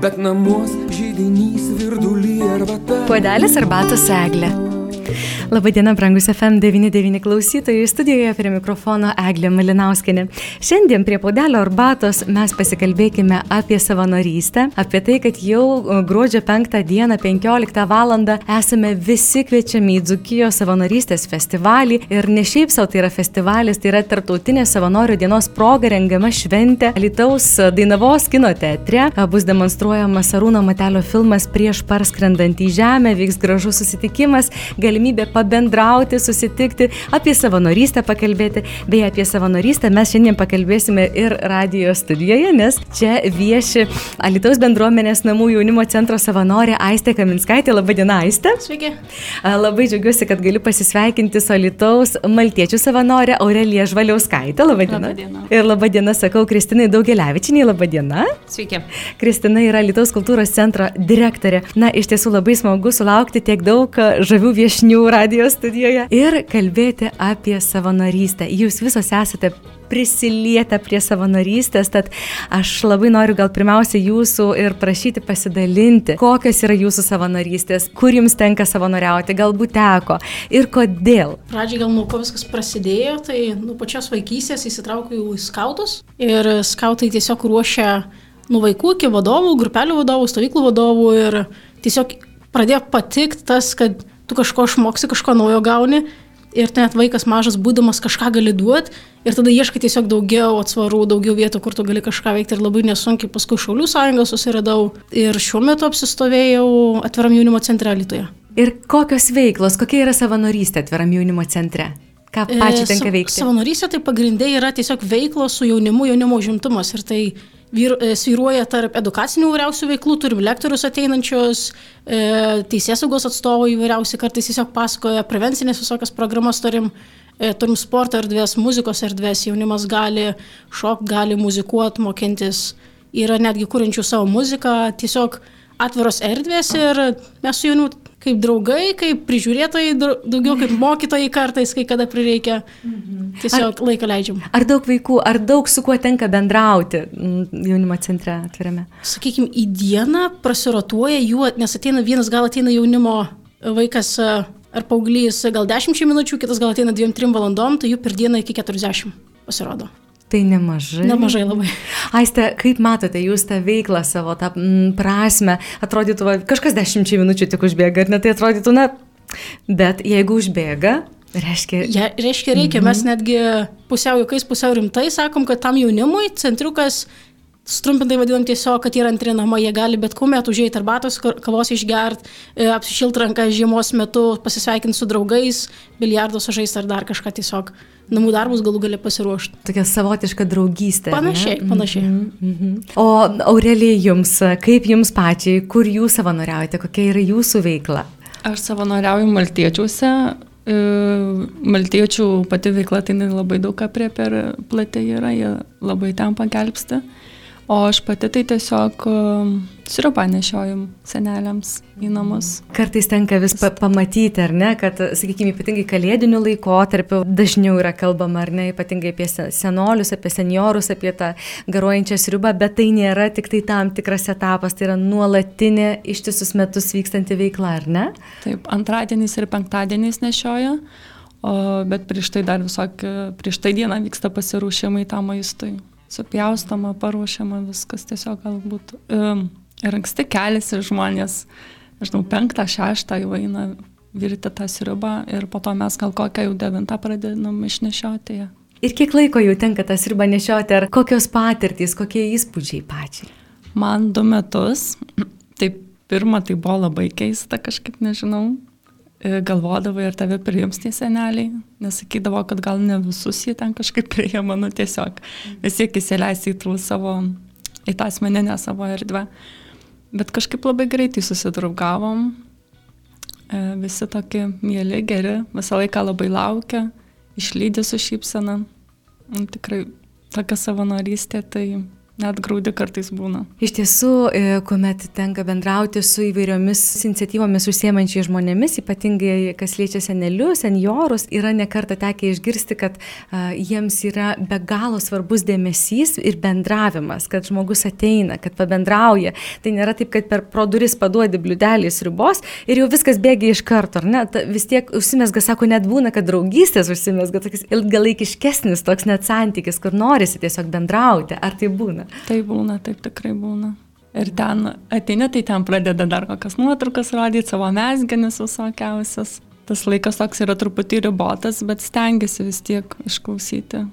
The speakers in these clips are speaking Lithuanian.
Bet namuos žydinys virdulį arbata. Puodelis arbatos eglė. Labadiena, brangus FM99 klausytojai, studijoje prie mikrofono Eglė Malinauskinė. Šiandien prie paudelio arbatos mes pasikalbėkime apie savanorystę, apie tai, kad jau gruodžio 5 dieną 15 val. esame visi kviečiami į Dzukijos savanorystės festivalį ir ne šiaip savo tai yra festivalis, tai yra tarptautinė savanorių dienos proga rengiama šventė Lietuvos Dainavos kino teatre. Bus demonstruojamas Arūno Matelio filmas prieš parskrendant į žemę, vyks gražus susitikimas, galimybė pabendrauti, susitikti, apie savanorystę pakalbėti. Beje, apie savanorystę mes šiandien pakalbėsime ir radio studijoje, nes čia vieši Alitaus bendruomenės namų jaunimo centro savanorė Aistė Kaminskaitė. Labadiena, Aistė. Sveiki. Labai džiaugiuosi, kad galiu pasisveikinti su Alitaus maltiečių savanorė Aurelija Žvaliauskaitė. Labadiena. Labadiena. Ir labadiena sakau Kristinai Daugeliavičiniai. Labadiena. Sveiki. Kristina yra Lietuvos kultūros centro direktorė. Na, iš tiesų labai smagu sulaukti tiek daug žavių viešnių radio studijoje ir kalbėti apie savanorystę. Jūs visos esate prisilietę prie savanorystės, tad aš labai noriu gal pirmiausia jūsų ir prašyti pasidalinti, kokios yra jūsų savanorystės, kur jums tenka savanoriauti, galbūt teko ir kodėl. Pradžiai gal nuo ko viskas prasidėjo, tai nuo pačios vaikystės įsitraukiau į skautus ir skautai tiesiog ruošia nuo vaikų iki vadovų, grupelių vadovų, stovyklų vadovų ir tiesiog pradėjo patikti tas, kad tu kažko išmoksi, kažko naujo gauni ir net vaikas mažas būdamas kažką gali duoti ir tada ieškai tiesiog daugiau atsvarų, daugiau vietų, kur tu gali kažką veikti ir labai nesunkiai paskui Šaulių sąjungą susiradau ir šiuo metu apsistovėjau atviram jaunimo centre Lietuvoje. Ir kokios veiklos, kokia yra savanorystė atviram jaunimo centre? Ką pačiai tenka veikti? E, savanorystė tai pagrindai yra tiesiog veiklos su jaunimu, jaunimo užimtumas ir tai vyr, e, svyruoja tarp edukacinių įvairiausių veiklų, turim lektorius ateinančius, e, teisės saugos atstovai įvairiausi kartais tiesiog pasakoja, prevencinės visokias programas turim, e, turim sporto erdvės, muzikos erdvės, jaunimas gali šok, gali muzikuoti, mokintis, yra netgi kūrinčių savo muziką, tiesiog atviros erdvės ir mes su jaunimu kaip draugai, kaip prižiūrėtojai, daugiau kaip mokytojai kartais, kai kada prireikia. Tiesiog ar, laiką leidžiam. Ar daug vaikų, ar daug su kuo tenka bendrauti jaunimo centre atvirame? Sakykime, į dieną prasirotuoja jų, nes ateina vienas, gal ateina jaunimo vaikas ar paauglys, gal 10 minučių, kitas gal ateina 2-3 valandom, tai jų per dieną iki 40 pasirodo. Tai nemažai. Nemažai labai. Aiste, kaip matote jūs tą veiklą savo, tą m, prasme, atrodytų, va, kažkas dešimčiai minučių tik užbėga, ar ne tai atrodytų, na, bet jeigu užbėga, Reiškia, ja, reiškia reikia, mm -hmm. mes netgi pusiau juokais, pusiau rimtai sakom, kad tam jaunimui centriukas Strumpintai vadinam tiesiog, kad yra antri namai, jie gali bet kuomet užėjti arbatos, kavos išgerti, apsišilt ranką žiemos metu, pasisveikinti su draugais, biliardo sužaisti ar dar kažką tiesiog namų darbus galų gali pasiruošti. Tokia savotiška draugystė. Panašiai, ne? panašiai. Mm -hmm. O Aurelija, jums, kaip jums pačiai, kur jūs savanoriaujate, kokia yra jūsų veikla? Aš savanoriauju Maltiečiuose. E, maltiečių pati veikla tai labai daug apriepia ir platė yra, jie labai ten pagelbsti. O aš pati tai tiesiog um, sirupą nešiojam seneliams į namus. Kartais tenka vis pa pamatyti, ar ne, kad, sakykime, ypatingai kalėdiniu laikotarpiu dažniau yra kalbama, ar ne, ypatingai apie senolius, apie seniorus, apie tą garuojančią sriubą, bet tai nėra tik tai tam tikras etapas, tai yra nuolatinė ištisus metus vykstanti veikla, ar ne? Taip, antradieniais ir penktadieniais nešioja. O, bet prieš tai dar visokie, prieš tai dieną vyksta pasiruošimai tam maistui supjaustoma, paruošiama viskas tiesiog galbūt. Um, ir anksti keliasi žmonės, nežinau, penktą, šeštą jau eina virti tą sriubą ir po to mes gal kokią jau devintą pradedam išnešioti ją. Ir kiek laiko jau tenka tą sriubą nešioti, ar kokios patirtys, kokie įspūdžiai pačiai? Man du metus. Tai pirmą tai buvo labai keista, kažkaip nežinau. E, galvodavo ir tave priims tie seneliai, nesakydavo, kad gal ne visus jie ten kažkaip priima, nu tiesiog vis tiek įsileisti į, savo, į tą asmeninę savo erdvę. Bet kažkaip labai greitai susidraugavom, e, visi tokie mėly, geri, visą laiką labai laukia, išlydė su šypsena. Nu, tikrai tokia savanorystė, tai net graudi kartais būna. Iš tiesų, e, kuomet tenka bendrauti su įvairiomis iniciatyvomis užsiemančiai žmonėmis, ypatingai kas liečia senelius, seniorus, yra nekarta tekę išgirsti, kad a, jiems yra be galo svarbus dėmesys ir bendravimas, kad žmogus ateina, kad pabendrauja. Tai nėra taip, kad per pro duris paduodi bliudelį sriubos ir jau viskas bėgia iš karto, ar ne? Ta, vis tiek užsimesga, sako, net būna, kad draugystės užsimesga, toks ilgalaikiškesnis toks net santykis, kur norisi tiesiog bendrauti. Ar tai būna? Tai būna, taip tikrai būna. Ir ten ateini, tai ten pradeda dar kokias nuotraukas rodyti, savo mesgenis visokiausias. Tas laikas toks yra truputį ribotas, bet stengiasi vis tiek išklausyti.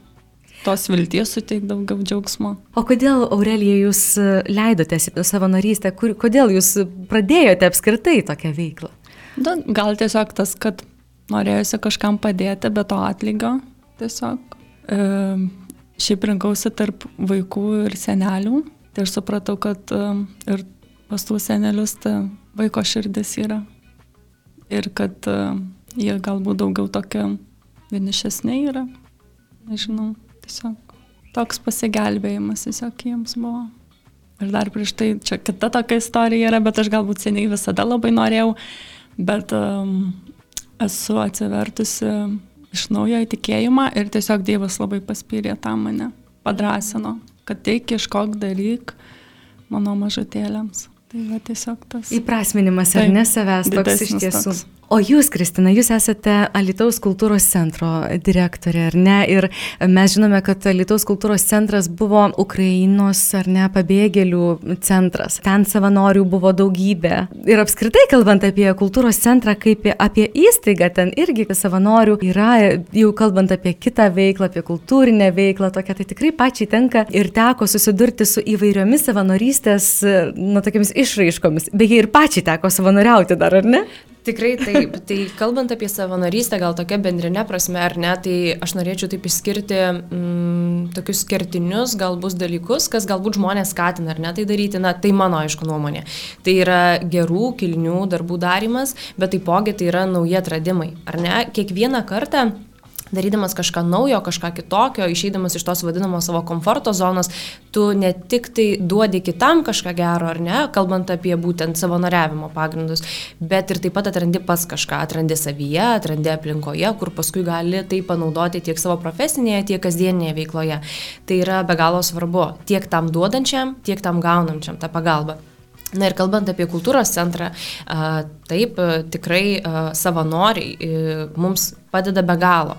Tos vilties suteikti daugiau džiaugsmo. O kodėl, Aurelija, jūs leidotės į savanorystę, kur, kodėl jūs pradėjote apskritai tokią veiklą? Da, gal tiesiog tas, kad norėjusi kažkam padėti, be to atlygio. Tiesiog. E, šiaip rinkausi tarp vaikų ir senelių. Tai aš supratau, kad um, ir pas tų senelius ta vaiko širdis yra. Ir kad um, jie galbūt daugiau tokie vienišesni yra. Nežinau, tiesiog toks pasigelbėjimas tiesiog jiems buvo. Ir dar prieš tai, čia kita tokia istorija yra, bet aš galbūt seniai visada labai norėjau, bet um, esu atsivertusi iš naujo įtikėjimą ir tiesiog Dievas labai paspyrė tam mane, padrasino, kad teik ieškok dalyk mano mažutėlėms. Tai va tiesiog tas. Įprasminimas ar ne savęs toks iš tiesų. Toks. O jūs, Kristina, jūs esate Alitaus kultūros centro direktorė, ar ne? Ir mes žinome, kad Alitaus kultūros centras buvo Ukrainos, ar ne, pabėgėlių centras. Ten savanorių buvo daugybė. Ir apskritai, kalbant apie kultūros centrą kaip apie įstaigą, ten irgi savanorių yra, jau kalbant apie kitą veiklą, apie kultūrinę veiklą, tokia tai tikrai pačiai tenka ir teko susidurti su įvairiomis savanorystės, nu, tokiamis išraiškomis. Beje, ir pačiai teko savanoriauti dar, ar ne? Tikrai taip. Tai kalbant apie savanorystę, gal tokia bendrinė prasme ar ne, tai aš norėčiau taip išskirti mm, tokius kertinius galbūt dalykus, kas galbūt žmonės skatina ar ne tai daryti, na tai mano aišku nuomonė. Tai yra gerų, kilnių darbų darimas, bet taipogi tai yra nauji atradimai, ar ne? Kiekvieną kartą darydamas kažką naujo, kažką kitokio, išeidamas iš tos vadinamos savo komforto zonos, tu ne tik tai duodi kitam kažką gero, ar ne, kalbant apie būtent savanoriavimo pagrindus, bet ir taip pat atrandi pas kažką, atrandi savyje, atrandi aplinkoje, kur paskui gali tai panaudoti tiek savo profesinėje, tiek kasdieninėje veikloje. Tai yra be galo svarbu tiek tam duodančiam, tiek tam gaunančiam tą pagalbą. Na ir kalbant apie kultūros centrą, taip, tikrai savanoriai mums padeda be galo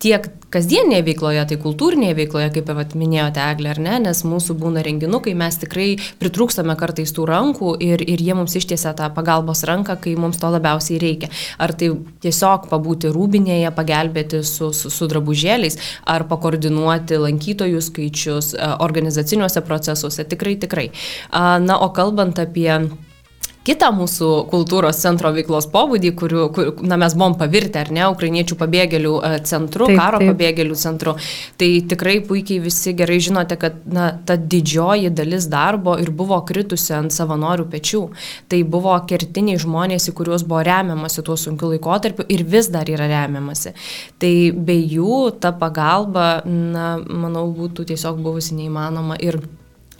tiek kasdienėje veikloje, tai kultūrinėje veikloje, kaip vat, minėjote, Eglė, ar ne, nes mūsų būna renginukai, mes tikrai pritrūkstame kartais tų rankų ir, ir jie mums ištiesia tą pagalbos ranką, kai mums to labiausiai reikia. Ar tai tiesiog pabūti rūbinėje, pagelbėti su, su, su drabužėliais, ar pakoordinuoti lankytojų skaičius organizaciniuose procesuose, tikrai, tikrai. Na, o kalbant apie kitą mūsų kultūros centro veiklos pobūdį, kuriuo, kur, na, mes buvom pavirti, ar ne, ukrainiečių pabėgėlių e, centru, taip, karo taip. pabėgėlių centru. Tai tikrai puikiai visi gerai žinote, kad na, ta didžioji dalis darbo ir buvo kritusi ant savanorių pečių. Tai buvo kertiniai žmonės, į kuriuos buvo remiamasi tuo sunkiu laikotarpiu ir vis dar yra remiamasi. Tai be jų ta pagalba, na, manau, būtų tiesiog buvusi neįmanoma. Ir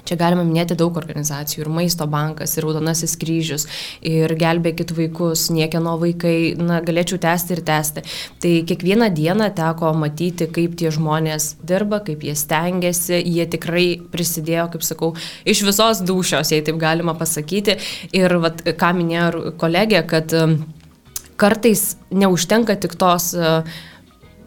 Čia galima minėti daug organizacijų, ir Maisto bankas, ir Raudonasis kryžius, ir Gelbėkit vaikus, niekieno vaikai, na, galėčiau tęsti ir tęsti. Tai kiekvieną dieną teko matyti, kaip tie žmonės dirba, kaip jie stengiasi, jie tikrai prisidėjo, kaip sakau, iš visos dušios, jei taip galima pasakyti. Ir vat, ką minėjo kolegė, kad um, kartais neužtenka tik tos uh,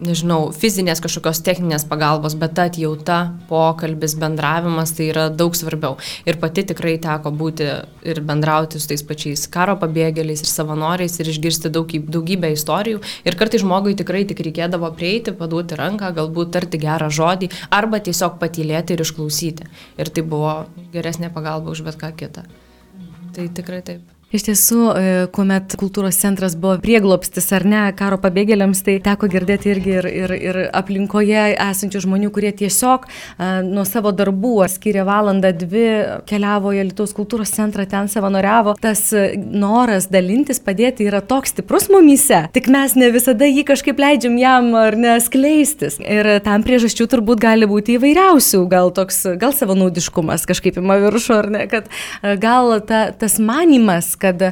nežinau, fizinės kažkokios techninės pagalbos, bet ta atjauta, pokalbis, bendravimas tai yra daug svarbiau. Ir pati tikrai teko būti ir bendrauti su tais pačiais karo pabėgėliais ir savanoriais ir išgirsti daug, daugybę istorijų. Ir kartai žmogui tikrai tik reikėdavo prieiti, paduoti ranką, galbūt tarti gerą žodį arba tiesiog patylėti ir išklausyti. Ir tai buvo geresnė pagalba už bet ką kitą. Tai tikrai taip. Iš tiesų, e, kuomet kultūros centras buvo prieglopstis ar ne karo pabėgėliams, tai teko girdėti irgi ir, ir, ir aplinkoje esančių žmonių, kurie tiesiog a, nuo savo darbų skiria valandą, dvi, keliavo į Lietuvos kultūros centrą, ten savanoriavo. Tas noras dalintis, padėti yra toks stiprus mumyse, tik mes ne visada jį kažkaip leidžiam jam ar neskleistis. Ir tam priežasčių turbūt gali būti įvairiausių, gal toks, gal savanaudiškumas kažkaip ima viršų ar ne, kad gal ta, tas manimas, kad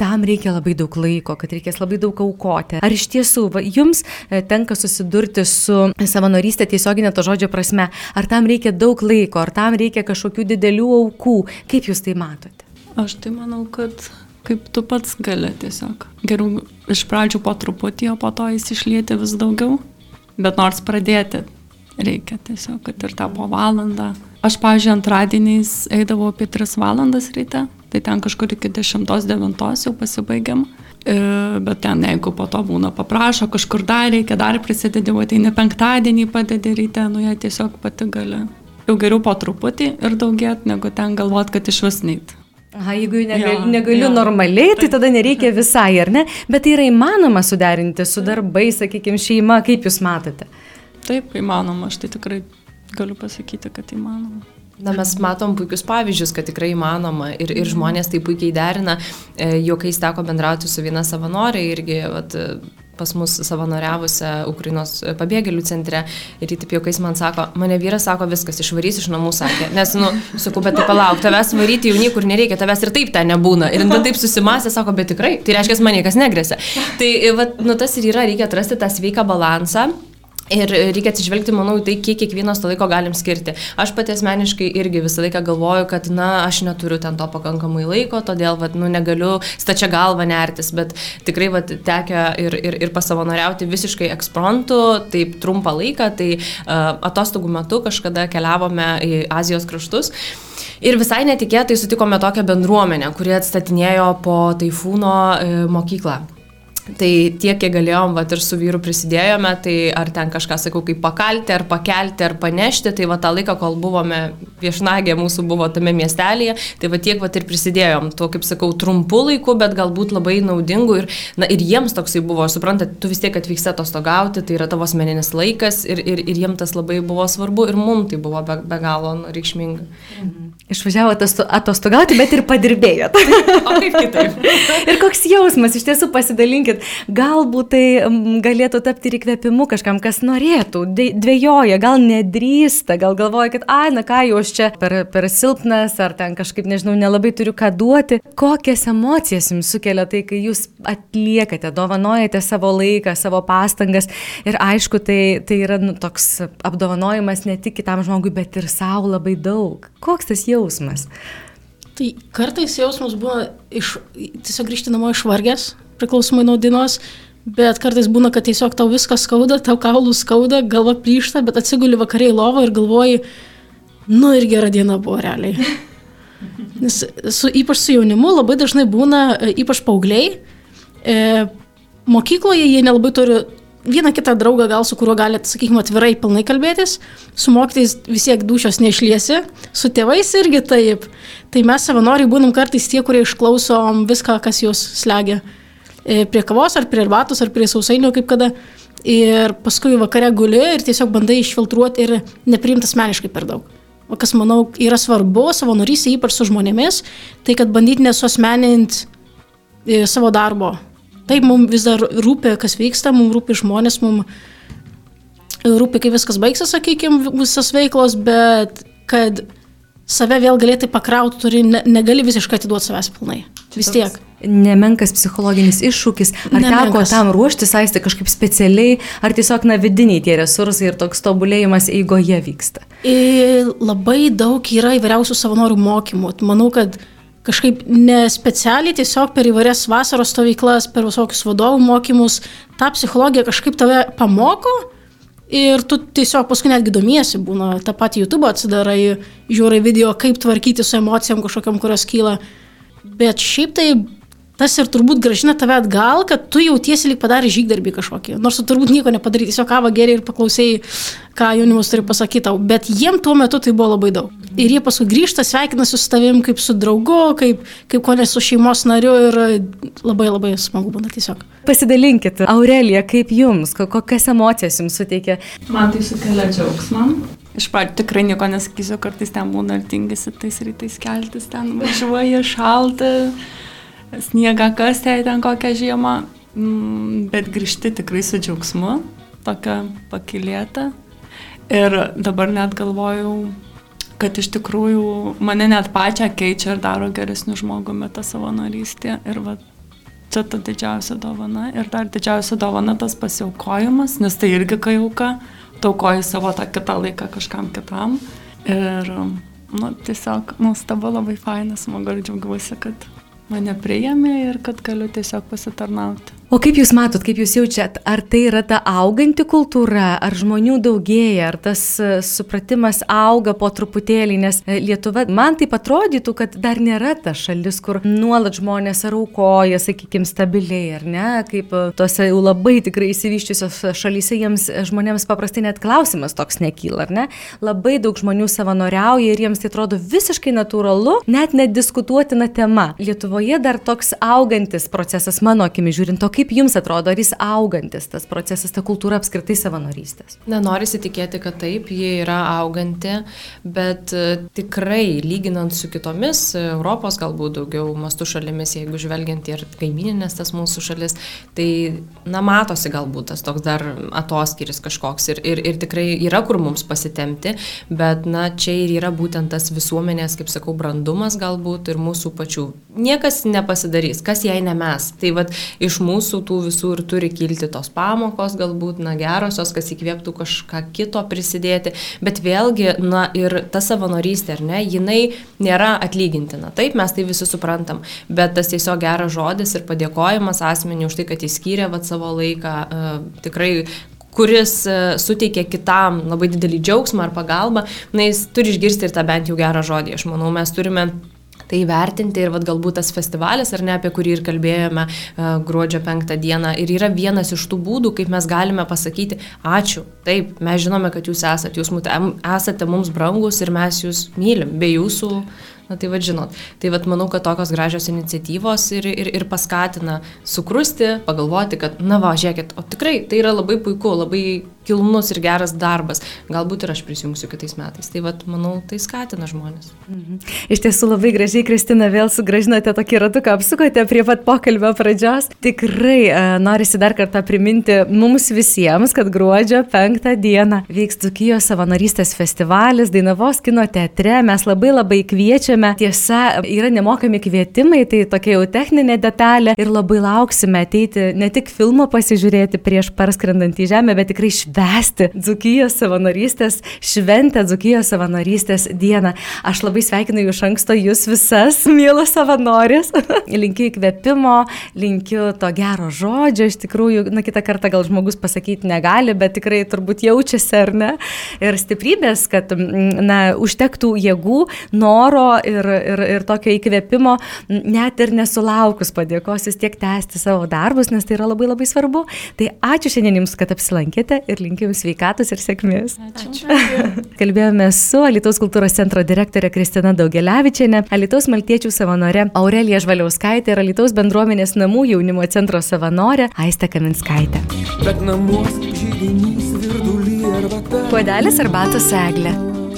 tam reikia labai daug laiko, kad reikės labai daug aukoti. Ar iš tiesų va, jums e, tenka susidurti su savanorystė tiesioginė to žodžio prasme? Ar tam reikia daug laiko, ar tam reikia kažkokių didelių aukų? Kaip jūs tai matote? Aš tai manau, kad kaip tu pats gali tiesiog. Geriau iš pradžių po truputį, o po to įsišlieti vis daugiau. Bet nors pradėti reikia tiesiog, kad ir tą po valandą. Aš, pažiūrėjau, antradieniais eidavau apie 3 valandas ryte, tai ten kažkur iki 10-9 jau pasibaigiam. E, bet ten, jeigu po to būna paprašo, kažkur dar reikia, dar prisidedi, ateini penktadienį, padedi ryte, nu jie tiesiog pati gali. Jau geriau po truputį ir daugėt, negu ten galvot, kad iš vis neit. Aha, jeigu negal, ja, negaliu ja. normaliai, tai tada nereikia visai, ar ne? Bet tai yra įmanoma suderinti su darbais, sakykime, šeima, kaip jūs matote? Taip, įmanoma, aš tai tikrai galiu pasakyti, kad įmanoma. Na, mes matom puikius pavyzdžius, kad tikrai įmanoma ir, ir žmonės tai puikiai derina. E, Jokiais teko bendrauti su viena savanorė irgi vat, pas mus savanoriavusią Ukrainos pabėgėlių centre ir jį taip juokais man sako, mane vyras sako, viskas išvarys iš namų, sakė. Nes, nu, sakau, bet tai palauk, tavęs varyti jau niekur nereikia, tavęs ir taip ten nebūna. Ir tada taip susimasė, sako, bet tikrai, tai reiškia, man niekas negresia. Tai, va, nu, tas ir yra, reikia atrasti tą sveiką balansą. Ir reikia atsižvelgti, manau, tai, kiek kiekvienas to laiko galim skirti. Aš pati asmeniškai irgi visą laiką galvoju, kad, na, aš neturiu ten to pakankamai laiko, todėl, vad, nu, negaliu stačia galva nertis, bet tikrai, vad, tekia ir, ir, ir pasavanoriauti visiškai eksprontu, taip trumpą laiką, tai uh, atostogų metu kažkada keliavome į Azijos kraštus. Ir visai netikėtai sutikome tokią bendruomenę, kuri atstatinėjo po taifūno e, mokyklą. Tai tiek, kiek galėjom, va ir su vyru prisidėjome, tai ar ten kažką, sakau, kaip pakalti, ar pakelti, ar panešti, tai va tą laiką, kol buvome viešnagė, mūsų buvo tame miestelėje, tai va tiek va ir prisidėjom, tuo, kaip sakau, trumpu laiku, bet galbūt labai naudingu ir, na, ir jiems toksai buvo, suprantat, tu vis tiek atvyksti atostogauti, tai yra tavo asmeninis laikas ir, ir, ir jiems tas labai buvo svarbu ir mums tai buvo be, be galo nu, reikšminga. Mhm. Išvažiavote atostogauti, bet ir padirbėjote. o kaip kitaip? ir koks jausmas, iš tiesų pasidalinkit, galbūt tai galėtų tapti ir įkvėpimu kažkam, kas norėtų, dvėjoja, gal nedrįsta, gal galvoja, kad, ai, na ką jau aš čia per, per silpnas, ar ten kažkaip, nežinau, nelabai turiu ką duoti. Kokias emocijas jums sukelia tai, kai jūs atliekate, dovanojate savo laiką, savo pastangas ir aišku, tai, tai yra nu, toks apdovanojimas ne tik kitam žmogui, bet ir savo labai daug. Koks tas jausmas? Tai kartais jausmas būna iš, tiesiog grįžti namo išvargęs, priklausomai nuo dienos, bet kartais būna, kad tiesiog tau viskas skauda, tau kaulų skauda, galva plyšta, bet atsiguli vakariai lovo ir galvoji, nu ir gera diena buvo realiai. Nes su, ypač su jaunimu labai dažnai būna, e, ypač paaugliai, e, mokykloje jie nelabai turi vieną kitą draugą gal su kuriuo galite, sakykime, atvirai pilnai kalbėtis, su mokytais vis tiek dušios neišliesi, su tėvais irgi taip. Tai mes savanoriai būnam kartais tie, kurie išklausom viską, kas jūs slegia. E, prie kavos ar prie arbatos ar prie sausainio kaip kada. Ir paskui vakare guli ir tiesiog bandai išfiltruoti ir nepriimti asmeniškai per daug. O kas, manau, yra svarbu savanorystė, ypač su žmonėmis, tai kad bandyti nesuosmeninti e, savo darbo Taip, mums vis dar rūpi, kas vyksta, mums rūpi žmonės, mums rūpi, kaip viskas baigsis, sakykime, visas veiklos, bet kad save vėl galėtai pakrauti, turi, ne, negali visiškai atiduoti savęs pilnai. Vis tiek. Nemenkas psichologinis iššūkis. Ar Nemenkas. teko tam ruoštis, aisti kažkaip specialiai, ar tiesiog na vidiniai tie resursai ir toks tobulėjimas eigoje vyksta? Ir labai daug yra įvairiausių savanorių mokymų. Manau, kad kažkaip nespecialiai, tiesiog per įvairias vasaros stovyklas, per visokius vadovų mokymus, tą psichologiją kažkaip tave pamoko ir tu tiesiog paskui netgi domiesi, būna tą patį YouTube atsidarai, žiūri video, kaip tvarkyti su emocijom kažkokiam, kurios kyla. Bet šiaip tai tas ir turbūt gražina tave atgal, kad tu jautiesi lyg padarė žygdarbį kažkokį. Nors tu turbūt nieko nepadaryti, tiesiog kavą geriai ir paklausėjai, ką jaunimas turi pasakyti tau. Bet jiem tuo metu tai buvo labai daug. Ir jie paskui grįžta, sveikinasi su tavim kaip su draugu, kaip, kaip ko ne su šeimos nariu ir labai labai smagu būna tiesiog. Pasidalinkit, Aurelija, kaip jums, kokias emocijas jums suteikia? Man tai sukelia džiaugsmą. Iš pradžių tikrai nieko nesakysiu, kartais ten būna ir tingisi tais rytais keltis, ten važiuoja šalta sniegą kasti ten kokią žiemą, mm, bet grįžti tikrai su džiaugsmu, tokia pakilėta. Ir dabar net galvojau, kad iš tikrųjų mane net pačią keičia ir daro geresnių žmogumi tą savanorystę. Ir va, čia ta didžiausia dovana. Ir dar didžiausia dovana tas pasiaukojimas, nes tai irgi kai auka, taukoji savo tą kitą laiką kažkam kitam. Ir, nu, tiesiog, nuostabu, labai fainas, smagu ir džiaugiuosi, kad mane priėmė ir kad galiu tiesiog pasitarnauti. O kaip Jūs matot, kaip Jūs jaučiat, ar tai yra ta auganti kultūra, ar žmonių daugėja, ar tas e, supratimas auga po truputėlį, nes e, Lietuva, man tai atrodytų, kad dar nėra ta šalis, kur nuolat žmonės ar aukoja, sakykime, stabiliai, ar ne, kaip e, tose jau labai tikrai įsivyščiusios šalyse jiems žmonėms paprastai net klausimas toks nekyla, ar ne? Labai daug žmonių savanoriauja ir jiems tai atrodo visiškai natūralu, net nediskutuotina tema. Lietuvoje dar toks augantis procesas, mano akimi žiūrint, o kaip kaip jums atrodo, ar jis augantis tas procesas, ta kultūra apskritai savanorystės? Na, norisi tikėti, kad taip, jie yra auganti, bet e, tikrai lyginant su kitomis Europos galbūt daugiau mastų šalimis, jeigu žvelgiant ir kaimininės tas mūsų šalis, tai, na, matosi galbūt tas toks dar atoskiris kažkoks ir, ir, ir tikrai yra kur mums pasitemti, bet, na, čia ir yra būtent tas visuomenės, kaip sakau, brandumas galbūt ir mūsų pačių. Niekas nepasidarys, kas jei ne mes. Tai vad iš mūsų mūsų tų visų ir turi kilti tos pamokos, galbūt, na, gerosios, kas įkvėptų kažką kito prisidėti, bet vėlgi, na, ir ta savanorystė, ar ne, jinai nėra atlygintina. Taip, mes tai visi suprantam, bet tas tiesiog geras žodis ir padėkojimas asmeniui už tai, kad jis skyrė vat savo laiką, uh, tikrai kuris uh, suteikia kitam labai didelį džiaugsmą ar pagalbą, na, jis turi išgirsti ir tą bent jau gerą žodį. Aš manau, mes turime tai vertinti ir vat, galbūt tas festivalis, ar ne, apie kurį ir kalbėjome uh, gruodžio penktą dieną, ir yra vienas iš tų būdų, kaip mes galime pasakyti, ačiū, taip, mes žinome, kad jūs esate, jūs esate mums brangus ir mes jūs mylim, be jūsų Na tai vad žinot, tai vad manau, kad tokios gražios iniciatyvos ir, ir, ir paskatina sukrusti, pagalvoti, kad, na va, žiūrėkit, o tikrai tai yra labai puiku, labai kilnus ir geras darbas. Galbūt ir aš prisijungsiu kitais metais. Tai vad, manau, tai skatina žmonės. Mhm. Iš tiesų labai gražiai, Kristina, vėl sugražinote tokį ratuką, apsukote prie pat pokalbio pradžios. Tikrai uh, norisi dar kartą priminti mums visiems, kad gruodžio penktą dieną vyks Dukijos savanorystės festivalis Dainavos kino teatre. Mes labai labai kviečiame. Tiesa, yra nemokami kvietimai, tai tokia jau techninė detalė ir labai lauksime ateiti ne tik filmo pasižiūrėti prieš parskrendant į žemę, bet tikrai šventę švęsti Dzukijos savanorystės šventę, Dzukijos savanorystės dieną. Aš labai sveikinu iš anksto jūs visas, mielas savanorės. linkiu įkvėpimo, linkiu to gero žodžio. Iš tikrųjų, na kitą kartą gal žmogus pasakyti negali, bet tikrai turbūt jaučiasi, ar ne? Ir stiprybės, kad, na, užtektų jėgų, noro ir, ir, ir tokio įkvėpimo, net ir nesulaukus padėkos vis tiek tęsti savo darbus, nes tai yra labai labai svarbu. Tai ačiū šiandien Jums, kad apsilankėte ir linkiu Jums sveikatos ir sėkmės. Ačiū. Ačiū. Kalbėjome su Alitaus kultūros centro direktorė Kristina Daugeliavičiane, Alitaus maltiečių savanorė Aurelija Žvaliauskaitė ir Alitaus bendruomenės namų jaunimo centro savanorė Aiste Kaminskaitė. Puodelis arbatos eglė.